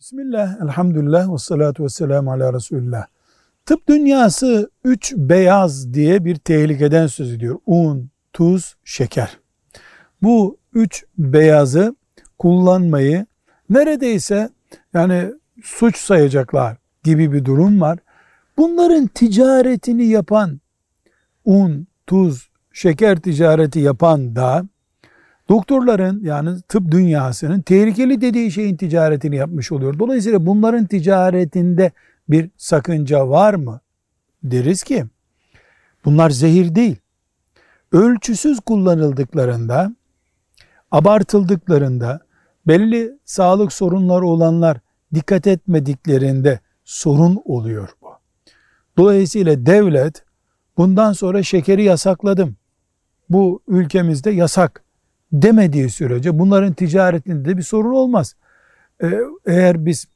Bismillah, elhamdülillah ve salatu ve selamu ala Resulullah. Tıp dünyası üç beyaz diye bir tehlikeden söz ediyor. Un, tuz, şeker. Bu üç beyazı kullanmayı neredeyse yani suç sayacaklar gibi bir durum var. Bunların ticaretini yapan un, tuz, şeker ticareti yapan da doktorların yani tıp dünyasının tehlikeli dediği şeyin ticaretini yapmış oluyor. Dolayısıyla bunların ticaretinde bir sakınca var mı? Deriz ki bunlar zehir değil. Ölçüsüz kullanıldıklarında, abartıldıklarında, belli sağlık sorunları olanlar dikkat etmediklerinde sorun oluyor bu. Dolayısıyla devlet bundan sonra şekeri yasakladım. Bu ülkemizde yasak demediği sürece bunların ticaretinde bir sorun olmaz. Ee, eğer biz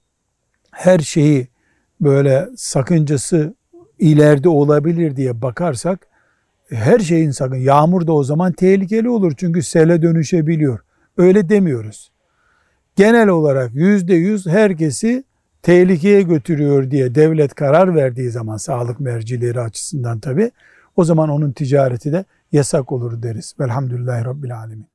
her şeyi böyle sakıncası ileride olabilir diye bakarsak her şeyin sakın yağmur da o zaman tehlikeli olur çünkü sele dönüşebiliyor. Öyle demiyoruz. Genel olarak yüzde yüz herkesi tehlikeye götürüyor diye devlet karar verdiği zaman sağlık mercileri açısından tabi o zaman onun ticareti de yasak olur deriz. Velhamdülillahi Rabbil Alemin.